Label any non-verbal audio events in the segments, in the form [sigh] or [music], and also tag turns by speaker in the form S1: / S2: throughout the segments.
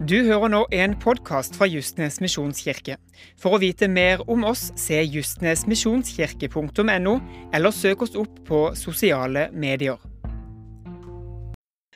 S1: Du hører nå en podkast fra Justnes misjonskirke. For å vite mer om oss, se justnesmisjonskirke.no, eller søk oss opp på sosiale medier.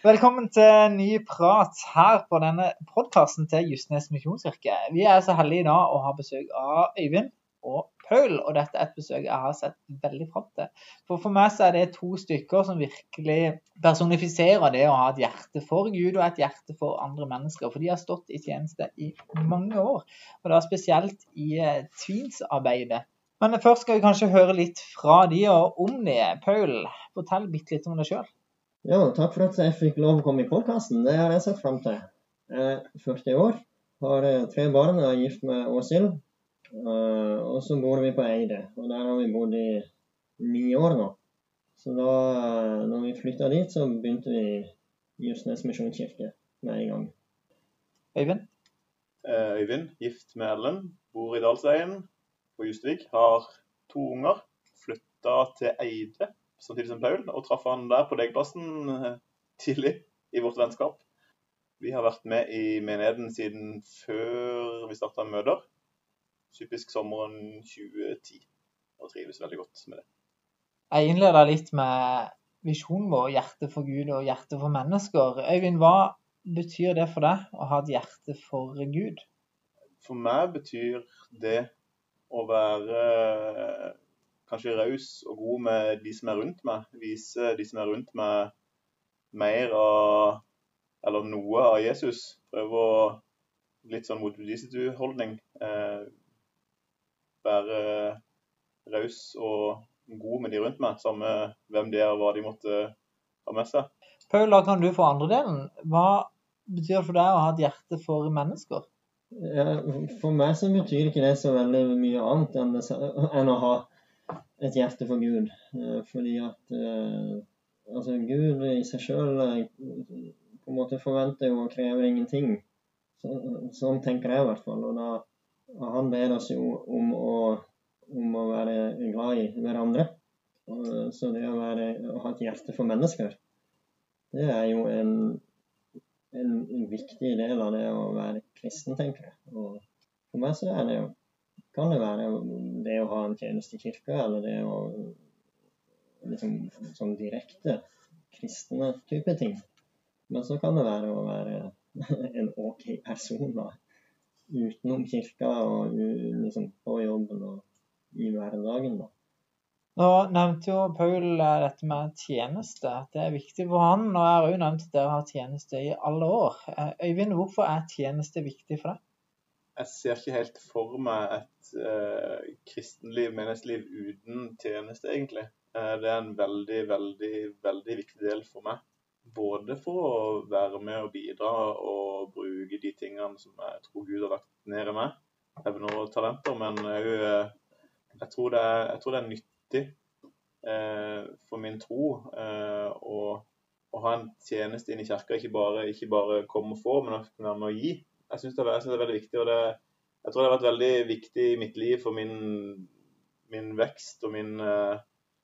S2: Velkommen til ny prat her på denne podkasten til Justnes misjonskirke. Vi er så heldige i dag å ha besøk av Øyvind og Paul, og dette er et besøk jeg har sett veldig fram til. For for meg så er det to stykker som virkelig personifiserer det å ha et hjerte for Gud og et hjerte for andre mennesker. For de har stått i tjeneste i mange år, og da spesielt i eh, tvinsarbeidet. Men først skal vi kanskje høre litt fra de og om det. Paul, fortell bitte litt om deg sjøl.
S3: Ja, takk for at jeg fikk lov å komme i podkasten. Det har jeg sett fram til. Jeg er 40 år, har eh, tre barn og er gift med Åshild. Uh, og så bor vi på Eide, og der har vi bodd i ni år nå. Så da uh, når vi flytta dit, så begynte vi i Justnes misjonskirke med en gang.
S2: Øyvind?
S4: Uh, Øyvind, gift med Ellen, bor i Dalsveien på Justvik. Har to unger. Flytta til Eide samtidig som Paul, og traff han der på Degplassen tidlig i vårt vennskap. Vi har vært med i menigheten siden før vi starta møter typisk sommeren 2010. Og trives veldig godt med det.
S2: Jeg innleder litt med visjonen vår, hjertet for Gud og hjertet for mennesker. Øyvind, hva betyr det for deg å ha et hjerte for Gud?
S4: For meg betyr det å være kanskje raus og god med de som er rundt meg. Vise de som er rundt meg mer av eller noe av Jesus. Prøve å litt sånn mot holdning Eh, være raus og god med de rundt meg, samme hvem de er og hva de måtte ha med seg.
S2: Paul, da kan du få andre delen. Hva betyr det for deg å ha et hjerte for mennesker?
S3: Ja, for meg så betyr ikke det så veldig mye annet enn, det, enn å ha et hjerte for Gud. Eh, fordi at altså Gud i seg sjøl eh, på en måte forventer jo og krever ingenting. Så, sånn tenker jeg i hvert fall. Og da han ber oss jo om å, om å være glad i hverandre. Så det å, være, å, ha et hjerte for mennesker, det er jo en, en, viktig del av det å være kristen, tenker jeg. Og for meg så er det jo kan det være det å ha en tjeneste i kirka, eller det å liksom sånn direkte kristne type ting. Men så kan det være å være [laughs] en OK person, da utenom kirka og liksom på jobben og i hverdagen. da.
S2: Nå nevnte jo Paul eh, dette med tjeneste, at det er viktig for han. Og jeg har jo nevnt at dere har tjeneste i alle år. Eh, Øyvind, hvorfor er tjeneste viktig for deg?
S4: Jeg ser ikke helt for meg et uh, kristenliv, menneskeliv uten tjeneste, egentlig. Uh, det er en veldig, veldig, veldig viktig del for meg. Både for å være med og bidra og bruke de tingene som jeg tror Gud har lagt ned i meg, evner og talenter, men jeg, jeg, tror, jeg tror det er nyttig eh, for min tro eh, å, å, ha en tjeneste inn i kirka. Ikke bare, ikke bare komme og få, men å være med å gi. Jeg syns det, det, er veldig viktig. og det, Jeg tror det har vært veldig viktig i mitt liv for min, min vekst og min, eh,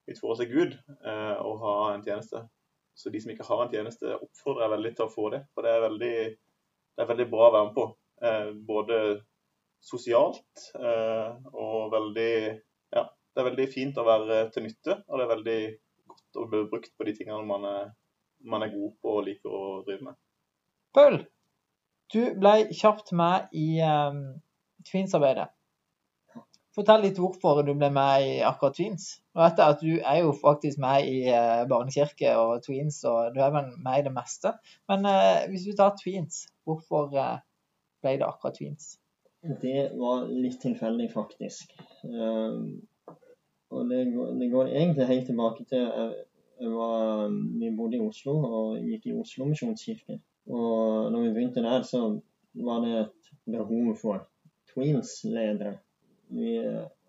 S4: mitt forhold til Gud eh, å ha en tjeneste. Så de som ikke har en tjeneste, oppfordrer jeg veldig til å få det. For det er veldig, det er veldig bra å være med på. Eh, både sosialt eh, og veldig Ja, det er veldig fint å være til nytte. Og det er veldig godt å bli brukt på de tingene man er, man er god på og liker å drive med.
S2: Paul, du ble kjapt med i um, Twins-arbeidet. Fortell litt hvorfor du ble med i akkurat Tweens. Og etter at Du er jo faktisk med i uh, barnekirke og Tweens, og du er vel med i det meste. Men uh, hvis du tar Tweens, hvorfor uh, ble det akkurat Tweens?
S3: Det var litt tilfeldig, faktisk. og det går, det går, egentlig helt tilbake til var, Vi bodde i Oslo og gikk i Oslo misjonskirke. Og når vi begynte der, så var det et behov for Tweens-ledere vi,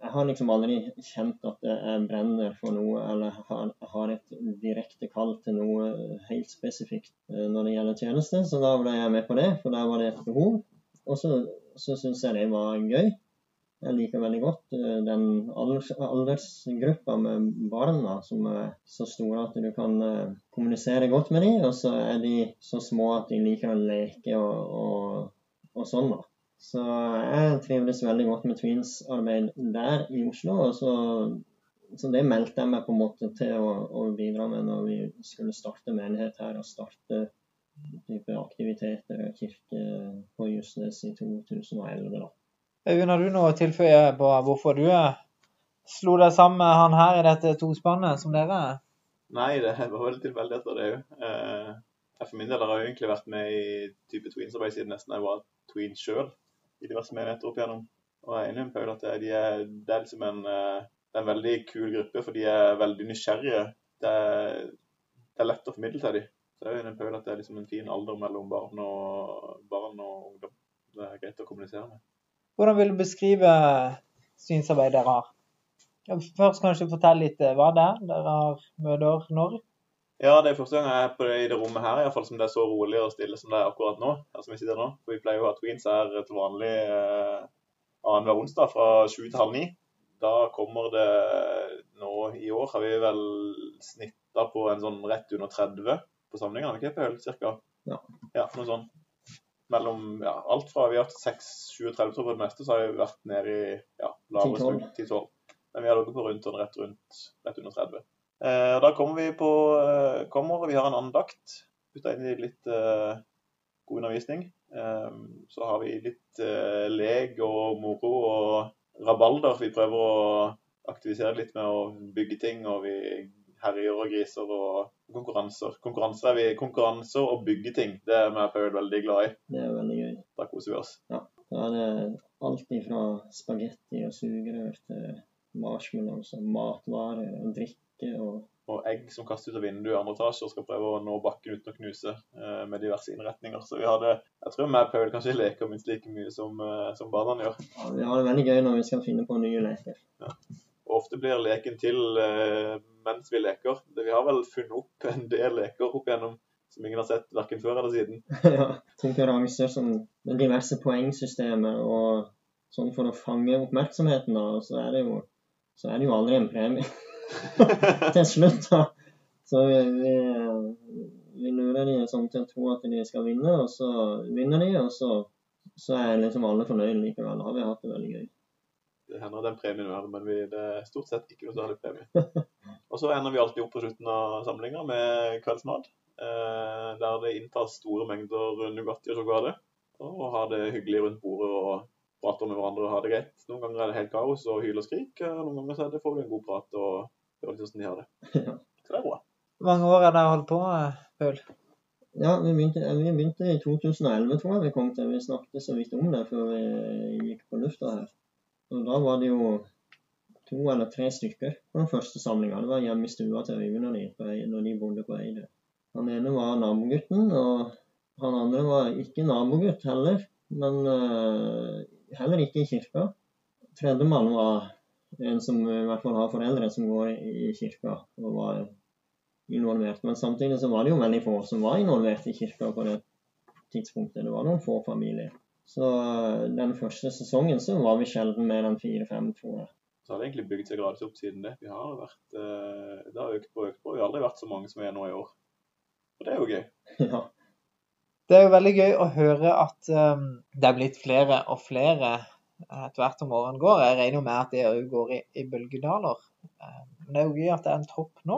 S3: jeg har liksom aldri kjent at jeg brenner for noe eller har, har et direkte kall til noe helt spesifikt eh, når det gjelder tjeneste. Så da ble jeg med på det, for der var det et behov. Og så, så syns jeg det var gøy. Jeg liker veldig godt den den aldersgruppa med barna som er så store at du kan eh, kommunisere godt med dem. Og så er de så små at de liker å leke og, og og sånn. da. Så jeg trivdes veldig godt med Tweens-arbeid der i Oslo. og så, så det meldte jeg meg på en måte til å, å bidra med når vi skulle starte menighet her og starte type aktiviteter og kirke på Justnes i 2011. da.
S2: Øyvind, har du noe å tilføye på hvorfor du eh, slo deg sammen med han her i dette tospannet som dere er?
S4: Nei, det var vel tilfeldigheter, det òg. Eh, jeg for min del har jeg egentlig vært med i type tweensarbeid siden nesten jeg var tween sjøl i diverse menigheter opp igjennom. Og jeg er enig med Paul at de er, det er liksom en, eh, en veldig kul gruppe, for de er veldig nysgjerrige. Det er, det er lett å formidle til dem. Så jeg er enig med Paul at det er liksom en fin alder mellom barn og, barn og ungdom. Det er greit å kommunisere med.
S2: Hvordan vil du beskrive synsarbeidet dere har? Først kanskje fortelle litt eh, hva det er dere har møter når.
S4: Ja, det er første gang jeg er på det, i det rommet her, i hvert fall som det er så rolig og stille som det er akkurat nå. her som Vi sitter nå. For vi pleier jo å ha tweens her til vanlig eh, annenhver onsdag fra sju til halv ni. Da kommer det nå i år har vi vel snitta på en sånn rett under 30 på samlingene, ikke på øl, cirka?
S3: Ja.
S4: ja. Noe sånn. Mellom ja, alt fra vi har hatt 6-37 tror jeg på det meste, så har vi vært nede i ja, lavere
S3: 10-12.
S4: stund, 10-12. Men vi har ligget på rundt sånn rett rundt rett under 30. Eh, da kommer vi på eh, kommer, Vi har en andakt. Putta inn i litt eh, god undervisning. Eh, så har vi litt lek og moro og rabalder. Vi prøver å aktivisere litt med å bygge ting, og vi herjer og griser og konkurranser. Konkurranser, er vi, konkurranser og bygge ting, det er vi Paul veldig glad i.
S3: Det er veldig gøy.
S4: Da koser vi oss.
S3: Da er det alt ifra spagetti og sugerør til marshmallows og matvarer og drikke og
S4: Og egg som kastes ut av vinduet i andre etasje og skal prøve å nå bakken uten å knuse eh, med diverse innretninger. Så vi hadde Jeg tror vi og Paul kanskje leker minst like mye som, eh, som barna gjør.
S3: ja, Vi har det veldig gøy når vi skal finne på nye leker.
S4: Og ofte blir leken til eh, mens vi leker. Det, vi har vel funnet opp en del leker opp igjennom som ingen har sett verken før eller siden. [laughs]
S3: ja, konkurranser som med diverse poengsystemer og sånn for å fange oppmerksomheten, da, og så er det jo, så er det jo aldri en premie [laughs] [laughs] til slutt. da. Så vi, vi, lurer de sånn til å tro at de skal vinne, og så vinner de, og så, så er liksom alle fornøyde likevel. Da har vi hatt det veldig gøy.
S4: Det hender den premien vi har, men vi, det er stort sett ikke noe særlig premie. [laughs] Og så ender vi alltid opp på slutten av samlinga med kveldsmat. Eh, der det inntas store mengder Nugatti og sjokolade. Og har det hyggelig rundt bordet og hverandre og har det greit. Noen ganger er det helt kaos og hyl og skrik. og Noen ganger så er det, får vi en god prat og hører litt hvordan de har det. Så det er bra.
S2: Hvor mange år har dere holdt på, eh, Paul?
S3: Ja, vi begynte, vi begynte i 2011, tror jeg vi kom til. Vi snakket så vidt om det før vi gikk på lufta her. Og da var det jo to eller tre stykker på den første samlinga. Det var hjemme i stua til Øyvind og de på når de bodde på Eide. Han ene var nabogutten, og han andre var ikke nabogutt heller, men eh, heller ikke i kirka. Tredjemann var en som i hvert fall har foreldre som går i kirka, og var involvert. Men samtidig så var det jo veldig få som var involvert i kirka på det tidspunktet. Det var noen få familier. Så eh, den første sesongen så var vi sjelden mer enn fire-fem, tror jeg.
S4: Så har det egentlig bygd seg gradvis opp siden det. Vi har vært, eh, det har økt på og økt på. Vi har aldri vært så mange som vi er nå i år. Og det er jo gøy. [laughs]
S3: ja.
S2: Det er jo veldig gøy å høre at um, det er blitt flere og flere eh, etter hvert som årene går. Jeg regner jo med at det òg går i, i bølgedaler. Eh, Men det er jo gøy at det er en topp nå.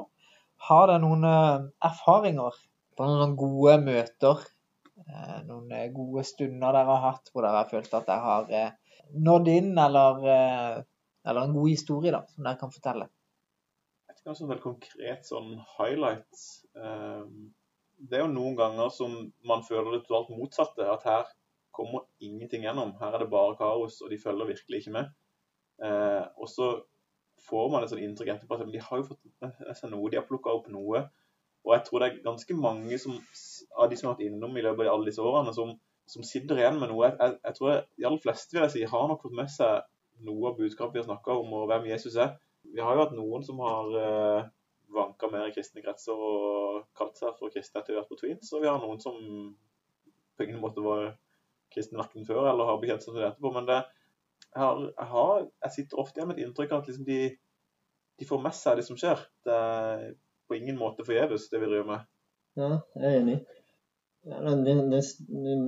S2: Har dere noen eh, erfaringer på noen gode møter? eh, Noen eh, gode stunder dere har hatt hvor dere har følt at dere har eh, nådd inn, eller, eh, eller en god historie da, som dere kan fortelle?
S4: Jeg vet ikke om det er konkret sånn highlights. Ehm, Det er jo noen ganger som man føler det totalt motsatte. At her kommer ingenting gjennom. Her er det bare kaos, og de følger virkelig ikke med. Eh, Og så får man et sånt inntrykk etterpå at de har jo fått med seg noe, de har plukka opp noe. Og jeg tror det er ganske mange som, av de som har vært innom i løpet av alle disse årene, som, som sitter igjen med noe. Jeg, jeg, jeg tror jeg, de aller fleste vil jeg si, har nok fått med seg noe av budskapet vi har snakka om, og hvem Jesus er. Vi har jo hatt noen som har eh, vanka mer i kristne kretser og kalt seg for kristne etter å ha vært på Tweens, og vi har noen som på ingen måte var kristne verken før eller har bekjent seg til det etterpå. Men det, jeg, har, jeg, har, jeg sitter ofte igjen med et inntrykk av at liksom de, de får med seg det som skjer. Det er på ingen måte forgjeves, det vi driver med.
S3: ja, jeg er enig. Eller det, det,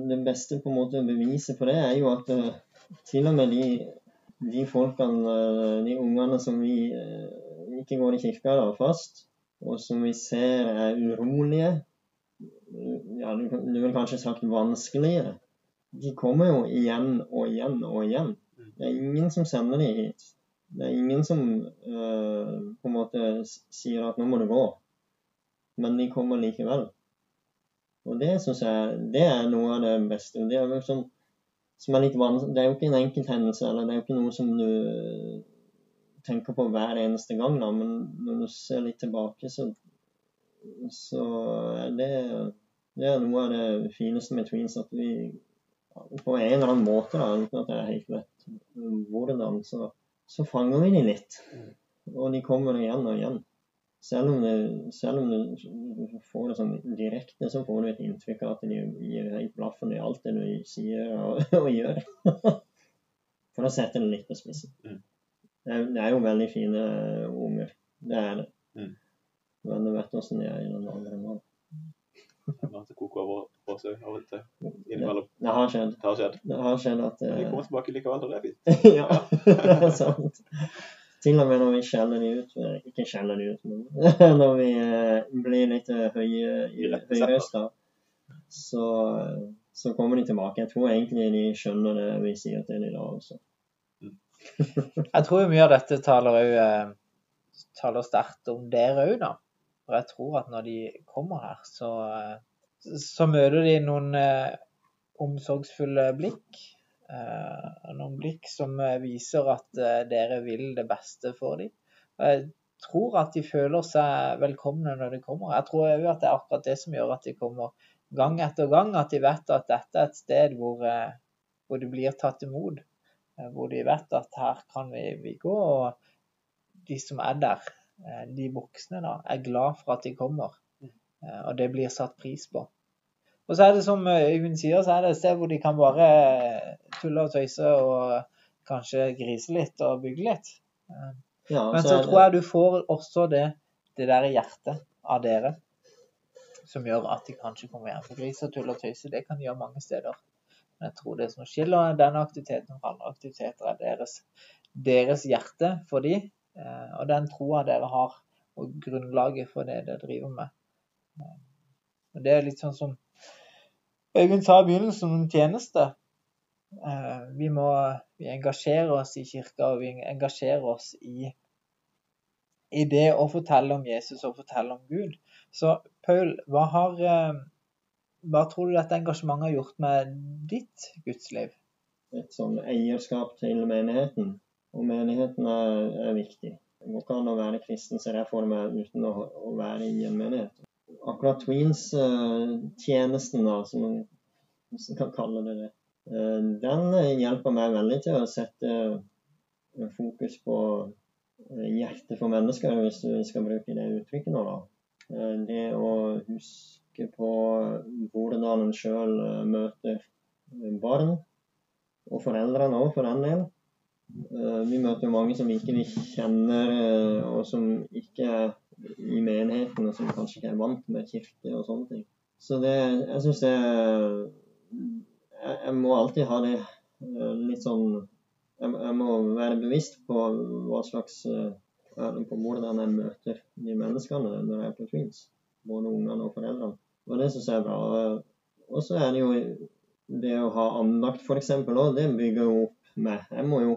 S3: det beste på en måte beviset på det er jo at eh, til og med de, de folkene, eh, de ungene som vi eh, ikke går i kirka da, fast, og som vi ser er urolige, ja, du, du vil kanskje sagt vanskelige, de kommer jo igjen og igjen og igjen. Det er ingen som sender dem hit. Det er ingen som eh, på en måte sier at nå må du gå. Men de kommer likevel. Og det syns jeg det er noe av det beste. Det er, jo sånn, som er det er jo ikke en enkelthendelse, eller det er jo ikke noe som du tenker på hver eneste gang, da. men når du ser litt tilbake, så, så er det, det er noe av det fineste med Tweens. At vi på en eller annen måte, da, uten at jeg helt vet hvordan, så, så fanger vi de litt. Og de kommer igjen og igjen. Selv om, du, selv om du får det sånn direkte, så får du et inntrykk av at de gir helt blaffen i alt det du sier og, [laughs] og gjør. [laughs] For å sette det litt på spissen.
S4: Mm.
S3: Det, er, jo veldig fine unger. Det er det.
S4: Mm.
S3: Men du vet åssen de er i den alderen.
S4: det
S3: har skjedd.
S4: Det har skjedd.
S3: Det har skjedd at
S4: Men de
S3: eh,
S4: kommer tilbake likevel, og det er fint. [laughs]
S3: ja, [laughs] det er sant. Til og med når vi skjeller de ut eh, Ikke skjeller de ut, men [laughs] når vi eh, blir litt eh, høye høyrøsta, så, eh, så kommer de tilbake. Jeg tror egentlig de skjønner det vi sier til dem da også.
S2: Jeg tror mye av dette taler eh, taler sterkt om dere òg, da. For jeg tror at når de kommer her, så, eh, så møter de noen eh, omsorgsfulle blikk. Noen blikk som viser at dere vil det beste for dem. Jeg tror at de føler seg velkomne når de kommer. Jeg tror òg at det er akkurat det som gjør at de kommer gang etter gang. At de vet at dette er et sted hvor, hvor de blir tatt imot. Eh, Hvor de vet at her kan vi, vi gå. Og de som er der, eh, de voksne, da, er glad for at de kommer. Eh, Og det blir satt pris på. Og så er det som Øyvind sier, så er det et sted hvor de kan bare tulle og tøyse og kanskje grise litt og bygge litt.
S3: Ja,
S2: Men
S3: så
S2: så tror jeg du får også det, det der hjertet av dere som gjør at de kanskje kommer hjem. For gris og tull og tøyse, det kan de gjøre mange steder. Men jeg tror det som skiller denne aktiviteten fra andre aktiviteter, er deres, deres hjerte for de, eh, og den troa dere har, og grunnlaget for det dere driver med. Eh, Og det er litt sånn som Øyvind sa i begynnelsen om tjeneste. Eh, Vi må vi engasjerer oss i kirka, og vi engasjerer oss i, i det å fortelle om Jesus og fortelle om Gud. Så Paul, hva, har, hva tror du dette engasjementet har gjort med ditt gudsliv?
S3: et sånn eierskap til menigheten. Og menigheten er, er viktig. Det går ikke an å være kristen, ser jeg for meg, uten å, å være i en menighet. Akkurat Tweens-tjenesten, da, som man kan kalle det det, uh, den eh, hjelper meg veldig til å sette eh, fokus på eh, hjertet for mennesker, hvis vi skal bruke det uttrykket nå, da. Eh, Det å huske på hvordan en sjøl møter barn og foreldrene òg, for den del. Eh, Vi møter mange som ikke vi kjenner, eh, og som ikke er i menigheten, og som kanskje ikke er vant med kirke og sånne ting. Så det, jeg syns det jeg, jeg må alltid ha det eh, litt sånn jeg, jeg må være bevisst på hva slags eh, på hvordan jeg møter de menneskene når jeg er på Twins. Både ungene og foreldrene. Og det syns jeg er bra. Og så er det jo det å ha andakt f.eks. det bygger jo opp meg. Jeg må jo,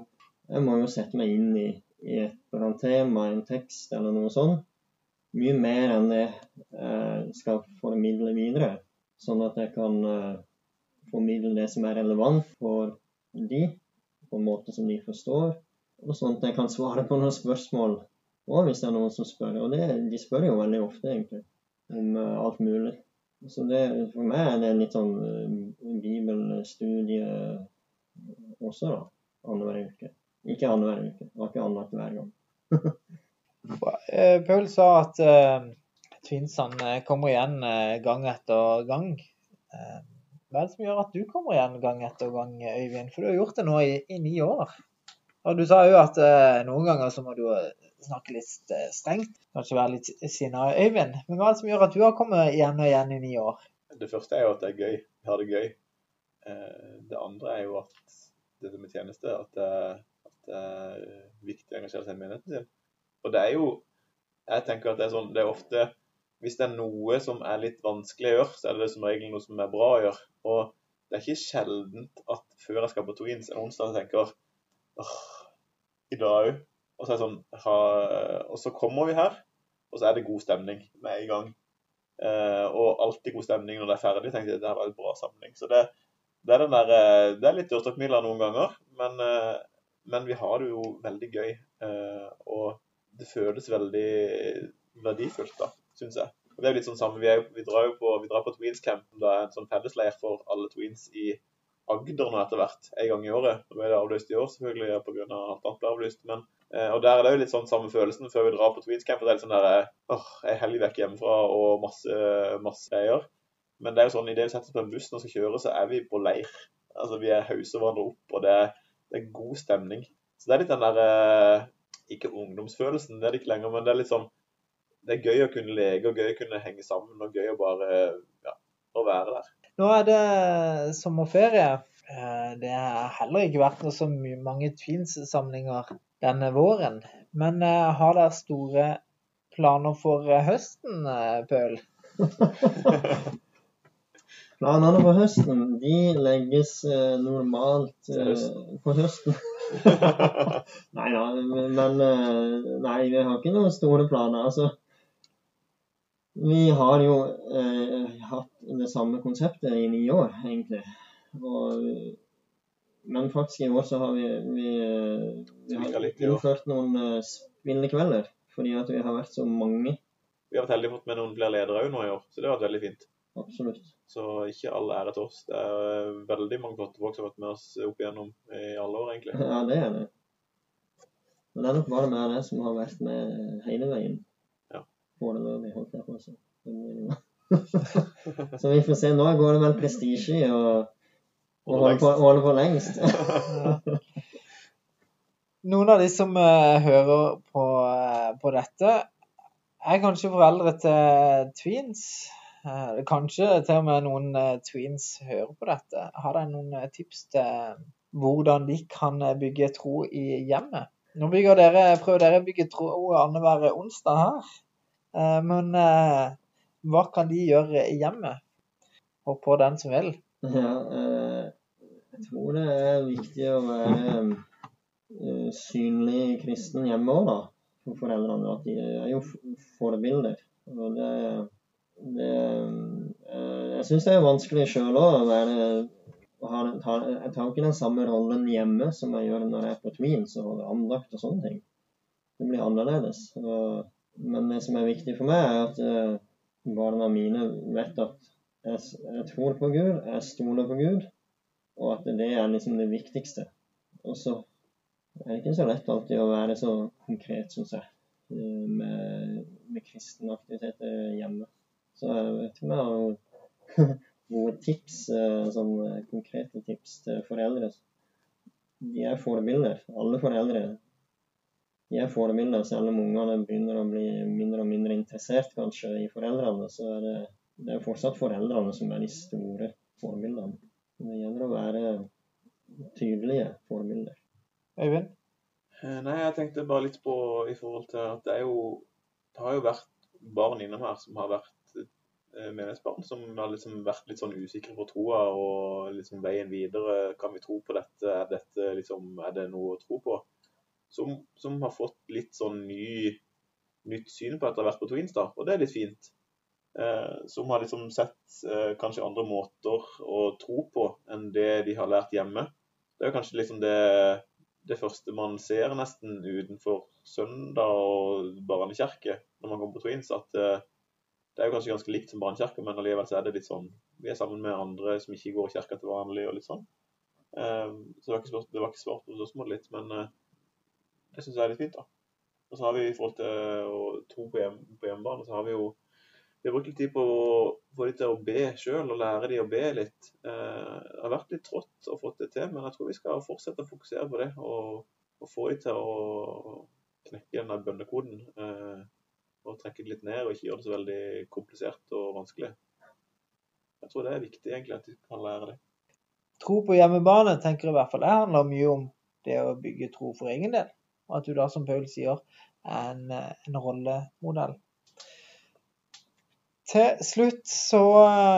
S3: jeg må jo sette meg inn i, i et eller annet tema, en tekst eller noe sånt. Mye mer enn det jeg skal formidle videre. Sånn at jeg kan eh, formidle det som er relevant for de, på en måte som de forstår. Og sånn at jeg kan svare på noen spørsmål òg, hvis det er noen som spør. Og det, de spør jo veldig ofte, egentlig, om eh, alt mulig. Så det, for meg er det litt sånn eh, bibelstudie også, da. Annenhver uke. Ikke annenhver uke. Det var ikke annet hver gang. [laughs]
S2: Eh, Paul sa at uh, tvinsene kommer igjen eh, gang etter gang. Eh, hva er det som gjør at du kommer igjen gang etter gang, Øyvind? For du har gjort det nå i, i ni år. Og du sa jo at eh, noen ganger så må du eh, snakke litt eh, strengt. Kanskje være litt sinna, Øyvind. Men hva er det som gjør at du har kommet igjen og igjen i ni år?
S4: det første er jo at det er gøy. Vi har det gøy. Eh, det andre er jo at det med tjeneste, at at det er viktig å engasjere seg i menigheten sin. Og det er jo Jeg tenker at det er sånn Det er ofte Hvis det er noe som er litt vanskelig å gjøre, så er det som regel noe som er bra å gjøre. Og det er ikke sjeldent at før jeg skal på Twins en onsdag, jeg tenker i dag òg. Og så er det sånn ha, Og så kommer vi her, og så er det god stemning med en gang. Eh, og alltid god stemning når det er ferdig. tenkte jeg, Det var en bra samling. Så det, det er, den der, eh, det er litt dørstokkmila noen ganger, men, eh, men, vi har det jo veldig gøy. Eh, og det føles veldig verdifullt, da, syns jeg. Og det er jo litt sånn samme, Vi, er, vi drar jo på, vi drar på Tweens Camp, det er en sånn fellesleir for alle tweens i Agder nå etter hvert, en gang i året. Nå ble det avlyst i år, selvfølgelig pga. at alt ble avlyst. Men, og der er det jo litt sånn samme følelsen før vi drar på Tweedscamp. Det er litt sånn der, åh, jeg er helg vekk hjemmefra og masse, masse greier. Men det er jo sånn, idet vi setter oss på en buss og skal kjøre, så er vi på leir. Altså, Vi er hauser hverandre opp, og det er, det er, god stemning. Så det er litt den der Ikke ungdomsfølelsen, det er det ikke lenger, men det er litt sånn Det er gøy å kunne leke og gøy å kunne henge sammen og gøy å bare ja, å være der.
S2: Nå er det sommerferie. Det har heller ikke vært noe så mange Tweens-samlinger denne våren. Men har dere store planer for høsten, Pøl? [laughs]
S3: Planene for høsten de legges eh, normalt eh, på høsten. [laughs] nei da, men eh, Nei, vi har ikke noen store planer. Altså, vi har jo eh, hatt det samme konseptet i ni år, egentlig. Og, men faktisk i år så har vi, vi, vi har innført noen uh, spillekvelder. Fordi at vi har vært så mange.
S4: Vi har vært heldige fått med noen flere ledere òg nå i år, så det har vært veldig fint.
S3: Absolutt.
S4: Så ikke all ære til oss. Det er veldig mange flotte folk som har vært med oss opp igjennom i alle år, egentlig.
S3: Ja, det er det. Men det er nok bare vi det som har vært med hele veien.
S4: Ja.
S3: Foreløpig, holdt jeg på å. Så vi får se. Nå går det vel prestisje i å holde på, lengst. [laughs]
S2: Noen av de som uh, hører på, uh, på dette, er kanskje foreldre til tweens. Uh, kanskje til og med noen tweens hører på dette. Har dere noen tips til hvordan de kan bygge tro i hjemmet? Nå dere, prøver dere å bygge tro annenhver onsdag her. Men hva kan de gjøre i hjemmet? Og på den som vil.
S3: Ja, jeg tror det er viktig å være Eh, synlig kristen hjemme òg, da. For foreldrene. At de er jo forbilder. Og det, det eh, Jeg syns det er vanskelig sjøl òg å være jeg tar jo ikke den samme rollen hjemme som jeg gjør når jeg er på Tweens og andakt og sånne ting. Det blir annerledes. Og, men det som er viktig for meg, er at uh, barna mine vet at jeg, jeg, tror på Gud, jeg stoler på Gud, og at det er liksom det viktigste. Og så er det ikke så lett alltid å være så konkret, syns jeg, eh, med, med kristne aktiviteter hjemme. Så jeg vet ikke om jeg har [laughs] gode tips, eh, sånn konkrete tips til foreldre. De er forbilder. Alle foreldre de er forbilder, selv om ungene begynner å bli mindre og mindre interessert kanskje i foreldrene. Så er det, det er fortsatt foreldrene som er de store forbildene. Det gjelder å være tydelige forbilder.
S2: Øyvind?
S4: Eh, nei, jeg tenkte bare litt på i forhold til at det er jo Det har jo vært barn innom her som har vært eh, menighetsbarn som har liksom vært litt sånn usikre på troa og liksom veien videre. Kan vi tro på dette? Er, dette liksom, er det noe å tro på? Som, som har fått litt sånn ny, nytt syn på etter å ha vært på Twins, da. Og det er litt fint. Eh, som har liksom sett eh, kanskje andre måter å tro på enn det de har lært hjemme. Det er kanskje liksom det det første man ser nesten utenfor søndag og barnekirke når man kommer på Twins, at eh, det er jo kanskje ganske likt som barnekirke, men allikevel så er det litt sånn Vi er sammen med andre som ikke går i kirka til vanlig og litt sånn. Uh, så det var ikke, spørsmål, det var ikke svart på spørsmålet litt, men det syns jeg er litt fint, da. Og så har vi i forhold til å tro på, hjem, på hjemmebane, så har vi jo vi har brukt litt tid på å få dem til å be sjøl, og lære dem å be litt. Eh, det har vært litt trått å få det til, men jeg tror vi skal fortsette å fokusere på det. Og, og få dem til å knekke den bønnekoden. Eh, og trekke det litt ned, og ikke gjøre det så veldig komplisert og vanskelig. Jeg tror det er viktig egentlig at de kan lære det.
S2: Tro på hjemmebane tenker i hvert fall det handler mye om det å bygge tro for egen del. Og at du da, som Paul sier, er en, en rollemodell. Til slutt så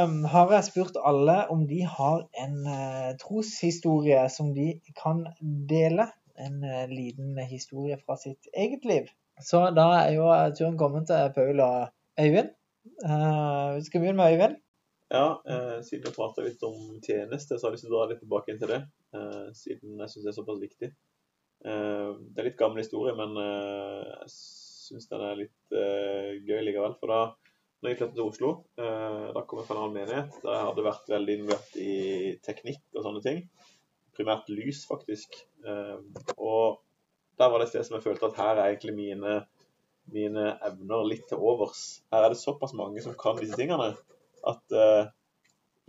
S2: um, har jeg spurt alle om de har en uh, troshistorie som de kan dele. En liten historie fra sitt eget liv. Så da er jo turen kommet til Paul og Øyvind. Vi skal begynne med Øyvind.
S4: Ja, eh, siden vi prata litt om tjeneste, så har jeg lyst til å dra litt tilbake inn til det. Eh, siden jeg syns det er såpass viktig. Eh, det er litt gammel historie, men eh, jeg syns den er litt eh, gøy likevel. For da når jeg flyttet til Oslo, da kom jeg fra en annen menighet der jeg hadde vært veldig involvert i teknikk og sånne ting. Primært lys, faktisk. og der var det et sted som jeg følte at her er egentlig mine, mine evner litt til overs. Her er det såpass mange som kan disse tingene at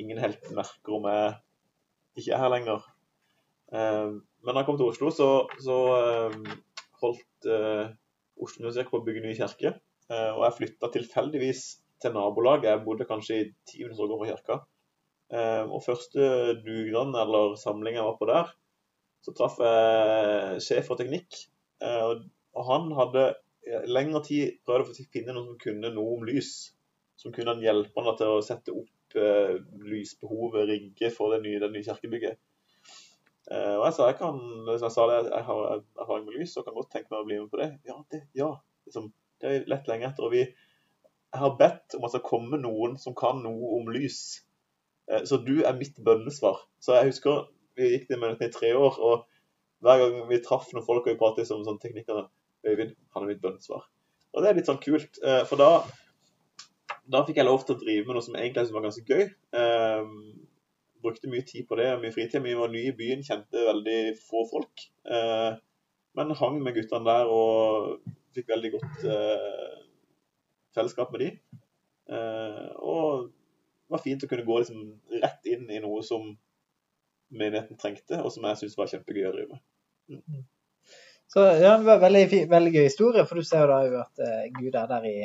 S4: ingen helt merker om jeg ikke er her lenger. Uh, men da jeg kom til Oslo, så, så uh, holdt Oslo Universitet på å bygge ny kirke. og jeg flytta tilfeldigvis til nabolaget. Jeg bodde kanskje i ti minutter over kirka. og første dugnaden eller samling jeg var på der, så traff jeg sjef for teknikk. og han hadde lengre tid prøvd å finne noen som kunne noe om lys som kunne hjelpe han til å sette opp eh, lysbehovet, rigge for det nye, det nye kirkebygget. Eh, og jeg sa jeg kan, jeg sa det, jeg har erfaring med lys og kan godt tenke meg å bli med på det. Ja, det, ja. Liksom, det er lett lenge etter. og vi jeg har bedt om at det skal komme noen som kan noe om lys. Eh, så du er mitt bønnesvar. Så jeg husker vi gikk det med i tre år, og hver gang vi traff noen folk og vi pratet om sånne teknikker, Øyvind, han er mitt bønnesvar. Og det er litt sånn kult, eh, for da da fikk jeg lov til å drive med noe som egentlig var ganske gøy. Brukte mye tid på det, mye fritid. Vi var nye i byen, kjente veldig få folk. Eh, men hang med guttene der og fikk veldig godt eh, fellesskap med de. Eh, og det var fint å kunne gå liksom rett inn i noe som menigheten trengte, og som jeg syntes var kjempegøy å drive med. Mm.
S2: Så ja, Det var veldig, veldig gøy historie, for du ser jo da jo at Gud er der i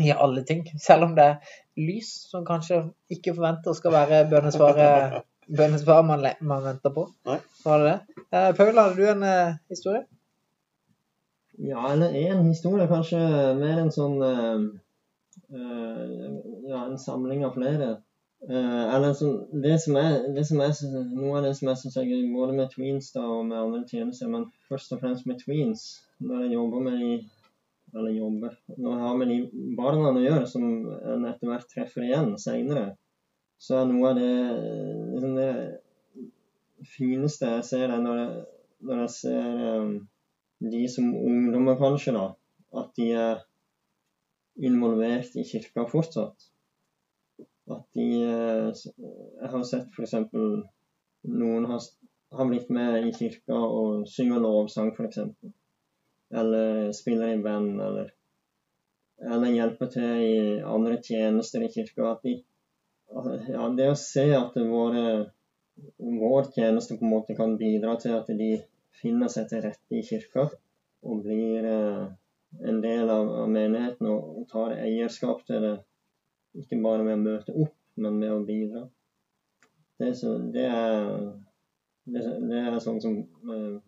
S2: i alle ting. Selv om det lys som kanskje ikke forventer skal være bønnesvaret [laughs] bønnesvar man, man, venter på.
S4: Nei.
S2: Var det det? Eh, Paul, hadde du en eh, historie?
S3: Ja, eller en historie. Kanskje mer en sånn uh, uh, Ja, en samling av flere. eller sånn, det som er, det som er Noe av det som jeg syns er gøy, både med tweens da, og med andre tjenester, men først og fremst med tweens, når jeg jobber med de eller jobber. Når jeg har med de barna å gjøre, som en etter hvert treffer igjen seinere, så er noe av det, liksom det fineste jeg ser, det når jeg, når jeg ser um, de som ungdommer, kanskje, da, at de er involvert i kirka fortsatt. At de eh, Jeg har sett f.eks. noen har, har blitt med i kirka og synger lovsang, f.eks eller spiller i band, eller, eller hjelper til i andre tjenester i kirka. At de, ja, det å se at våre, vår tjeneste på en måte kan bidra til at de finner seg til rette i kirka og blir eh, en del av, av menigheten og, tar eierskap til det. Ikke bare med å møte opp, men med å bidra. Det, så, det, er, det, det er sånn som eh,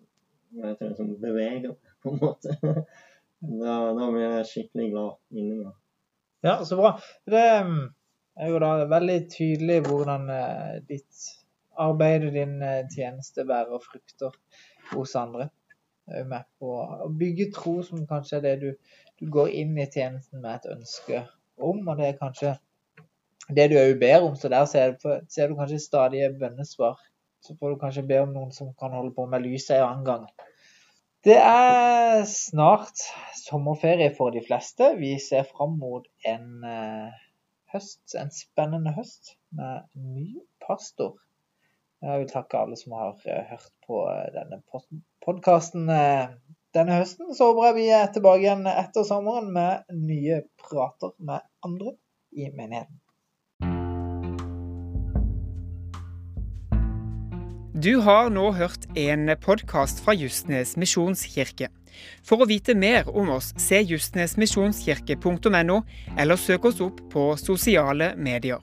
S3: det, som beveger på en måte. Da, da blir jeg skikkelig glad inni meg.
S2: Ja, så bra. Det mm, er jo da veldig tydelig hvordan eh, ditt arbeid og din eh, tjeneste bærer frukter hos andre. Jeg er med på å bygge tro, som kanskje er det du, du går inn i tjenesten med et ønske om. Og det er kanskje det du òg ber om. Så der ser du, ser du kanskje stadige bønnesvar. Så får du kanskje be om noen som kan holde på med lyset en annen gang. Det er snart sommerferie for de fleste. Vi ser fram mot en uh, høst, en spennende høst med ny pastor. Jeg vil takke alle som har uh, hørt på uh, denne podkasten denne høsten. Så håper jeg vi er tilbake igjen etter sommeren med nye prater med andre i menigheten.
S1: Du har nå hørt en podkast fra Justnes misjonskirke. For å vite mer om oss, se justnesmisjonskirke.no, eller søk oss opp på sosiale medier.